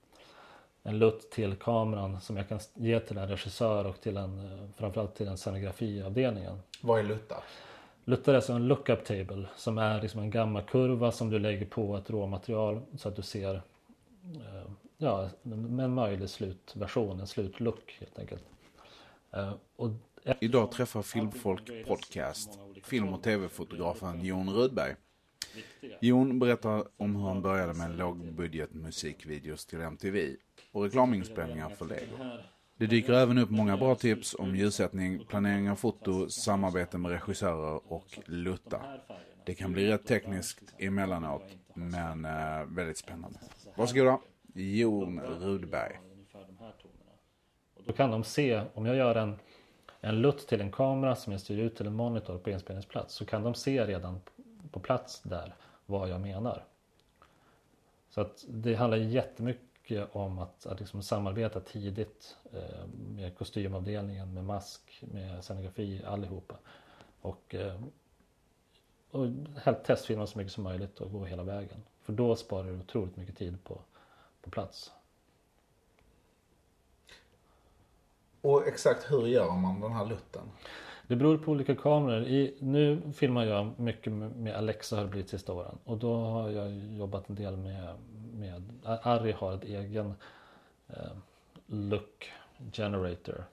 en lutt till kameran som jag kan ge till en regissör och till en, eh, framförallt till den scenografiavdelningen. Vad är luttar? Luttar är alltså en lookup table som är liksom en gammal kurva som du lägger på ett råmaterial så att du ser eh, ja, med en möjlig slutversion, en slutlook helt enkelt. Eh, och Idag träffar Filmfolk Podcast film och tv-fotografen Jon Rudberg. Jon berättar om hur han började med lågbudget musikvideos till MTV och reklaminspelningar för Lego. Det dyker även upp många bra tips om ljussättning, planering av foto, samarbete med regissörer och lutta. Det kan bli rätt tekniskt emellanåt, men äh, väldigt spännande. Varsågoda, Jon Rudberg. Då kan de se, om jag gör en, en lutt till en kamera som jag styr ut till en monitor på inspelningsplats, så kan de se redan på plats där vad jag menar. Så att det handlar jättemycket mycket om att, att liksom samarbeta tidigt eh, med kostymavdelningen, med mask, med scenografi, allihopa. Och, eh, och helt testfilma så mycket som möjligt och gå hela vägen. För då sparar du otroligt mycket tid på, på plats. Och exakt hur gör man den här lutten? Det beror på olika kameror. I, nu filmar jag mycket med Alexa har det blivit sista åren. Och då har jag jobbat en del med, med Arri har ett egen eh, look generator.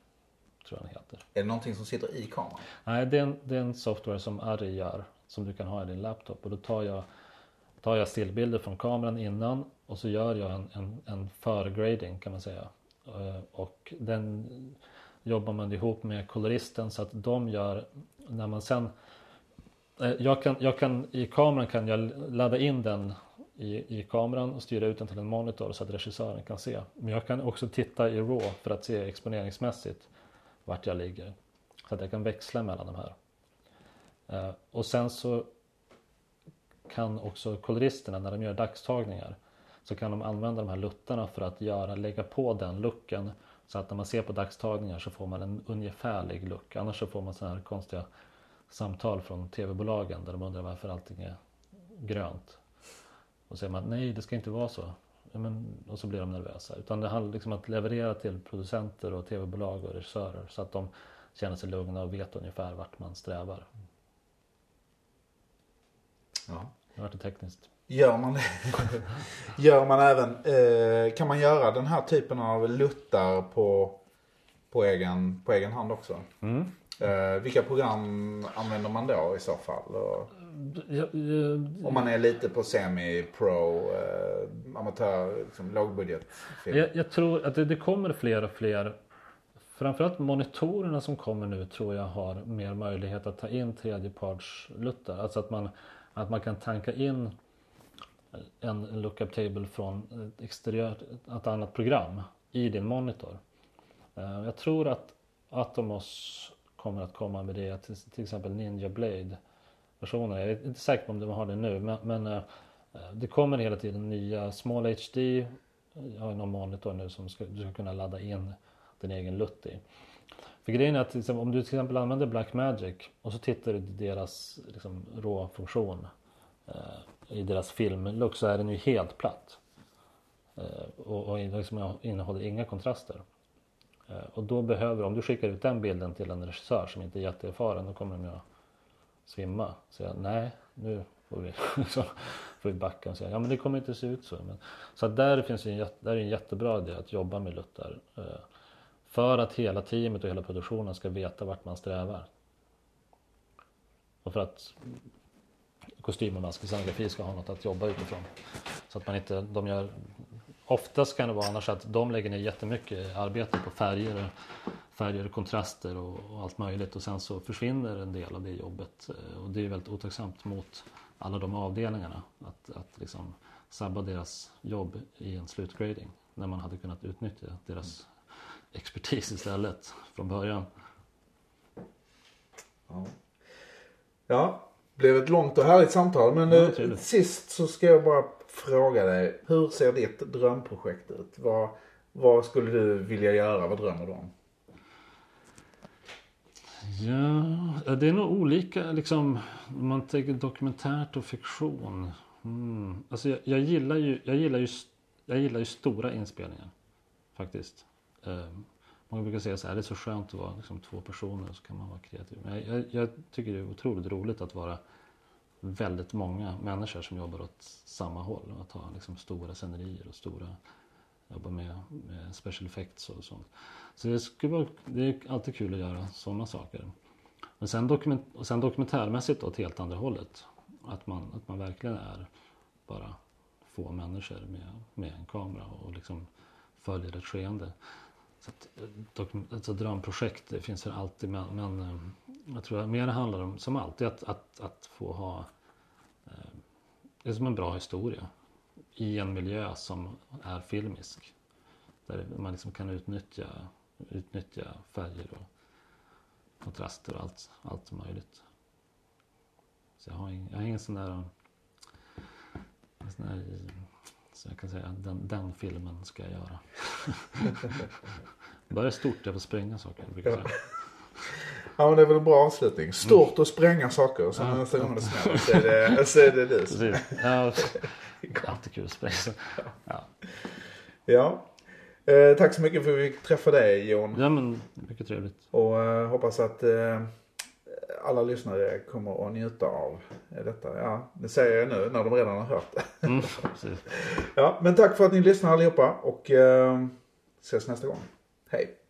Tror jag den heter. Är det någonting som sitter i kameran? Nej, det är en, det är en software som Arri gör. Som du kan ha i din laptop. Och då tar jag, tar jag stillbilder från kameran innan. Och så gör jag en, en, en förgrading kan man säga. Eh, och den jobbar man ihop med koloristen så att de gör när man sen eh, jag kan, jag kan, I kameran kan jag ladda in den i, i kameran och styra ut den till en monitor så att regissören kan se. Men jag kan också titta i RAW för att se exponeringsmässigt vart jag ligger. Så att jag kan växla mellan de här. Eh, och sen så kan också koloristerna när de gör dagstagningar så kan de använda de här luttarna för att göra, lägga på den looken så att när man ser på dagstagningar så får man en ungefärlig look. Annars så får man sådana här konstiga samtal från tv-bolagen där de undrar varför allting är grönt. Och säger man nej det ska inte vara så. Men, och så blir de nervösa. Utan det handlar liksom om att leverera till producenter och tv-bolag och regissörer så att de känner sig lugna och vet ungefär vart man strävar. Ja. Det vart det tekniskt. Gör man, gör man även, eh, kan man göra den här typen av luttar på, på, egen, på egen hand också? Mm. Eh, vilka program använder man då i så fall? Och, om man är lite på semi-pro, eh, amatör, liksom, lågbudget. Jag, jag, tror att det, det kommer fler och fler Framförallt monitorerna som kommer nu tror jag har mer möjlighet att ta in tredjepartsluttar. Alltså att man, att man kan tanka in en lookup table från ett exteriört, ett annat program i din monitor. Eh, jag tror att Atomos kommer att komma med det, till, exempel Ninja Blade versioner. Jag är inte säker på om de har det nu men, men eh, det kommer hela tiden nya Small HD. Jag har någon monitor nu som ska, du ska kunna ladda in din egen LUT i. För grejen är att om du till exempel använder Blackmagic och så tittar du till deras liksom, råfunktion eh, i deras filmlook så är den ju helt platt. Eh, och, och liksom innehåller inga kontraster. Eh, och då behöver, om du skickar ut den bilden till en regissör som inte är jätteerfaren, då kommer de ju att svimma. Så jag, nej, nu får vi, så får vi backa och säga, ja men det kommer inte se ut så. Men, så att där finns en, där är en jättebra idé att jobba med luttar. Eh, för att hela teamet och hela produktionen ska veta vart man strävar. Och för att kostymernas och scenografi ska ha något att jobba utifrån. Så att man inte, de gör, oftast kan det vara annars att de lägger ner jättemycket arbete på färger, färger, kontraster och, och allt möjligt och sen så försvinner en del av det jobbet eh, och det är väldigt otacksamt mot alla de avdelningarna att, att liksom sabba deras jobb i en slutgrading när man hade kunnat utnyttja deras expertis istället från början. Ja. ja, blev ett långt och härligt samtal. Men eh, sist så ska jag bara fråga dig. Hur ser ditt drömprojekt ut? Vad, vad skulle du vilja göra? Vad drömmer du om? Ja, det är nog olika liksom. Om man tänker dokumentärt och fiktion. Mm. Alltså jag, jag, gillar ju, jag, gillar ju, jag gillar ju stora inspelningar. Faktiskt. Eh, många brukar säga så här, det är så skönt att vara liksom, två personer så kan man vara kreativ. Men jag, jag, jag tycker det är otroligt roligt att vara väldigt många människor som jobbar åt samma håll. Att ha liksom, stora scenerier och stora jobba med, med special effects och sånt. Så det, skulle vara, det är alltid kul att göra sådana saker. Men sen, dokument, och sen dokumentärmässigt åt helt andra hållet. Att man, att man verkligen är bara få människor med, med en kamera och liksom följer ett skeende. Så att, eh, alltså drömprojekt det finns väl alltid men, men eh, jag tror att mer handlar om, som alltid, att, att, att få ha eh, det är som en bra historia i en miljö som är filmisk. Där man liksom kan utnyttja, utnyttja färger och kontraster och allt, allt möjligt. Så jag har, ingen, jag har ingen sån där, en sån där så jag kan säga den, den filmen ska jag göra. Bara stort, jag får spränga saker. Jag säga. Ja men det är väl en bra avslutning. Stort och spränga saker. Så Ja. nästa gång det smäller så är det, så är det du. Precis. Ja, alltid kul att spränga. Ja. Ja. Eh, tack så mycket för att vi fick träffa dig Jon. ja, men mycket trevligt. Och eh, hoppas att eh, alla lyssnare kommer att njuta av detta. Ja, det säger jag nu när de redan har hört det. Mm. Ja, men tack för att ni lyssnar allihopa och eh, ses nästa gång. Hej!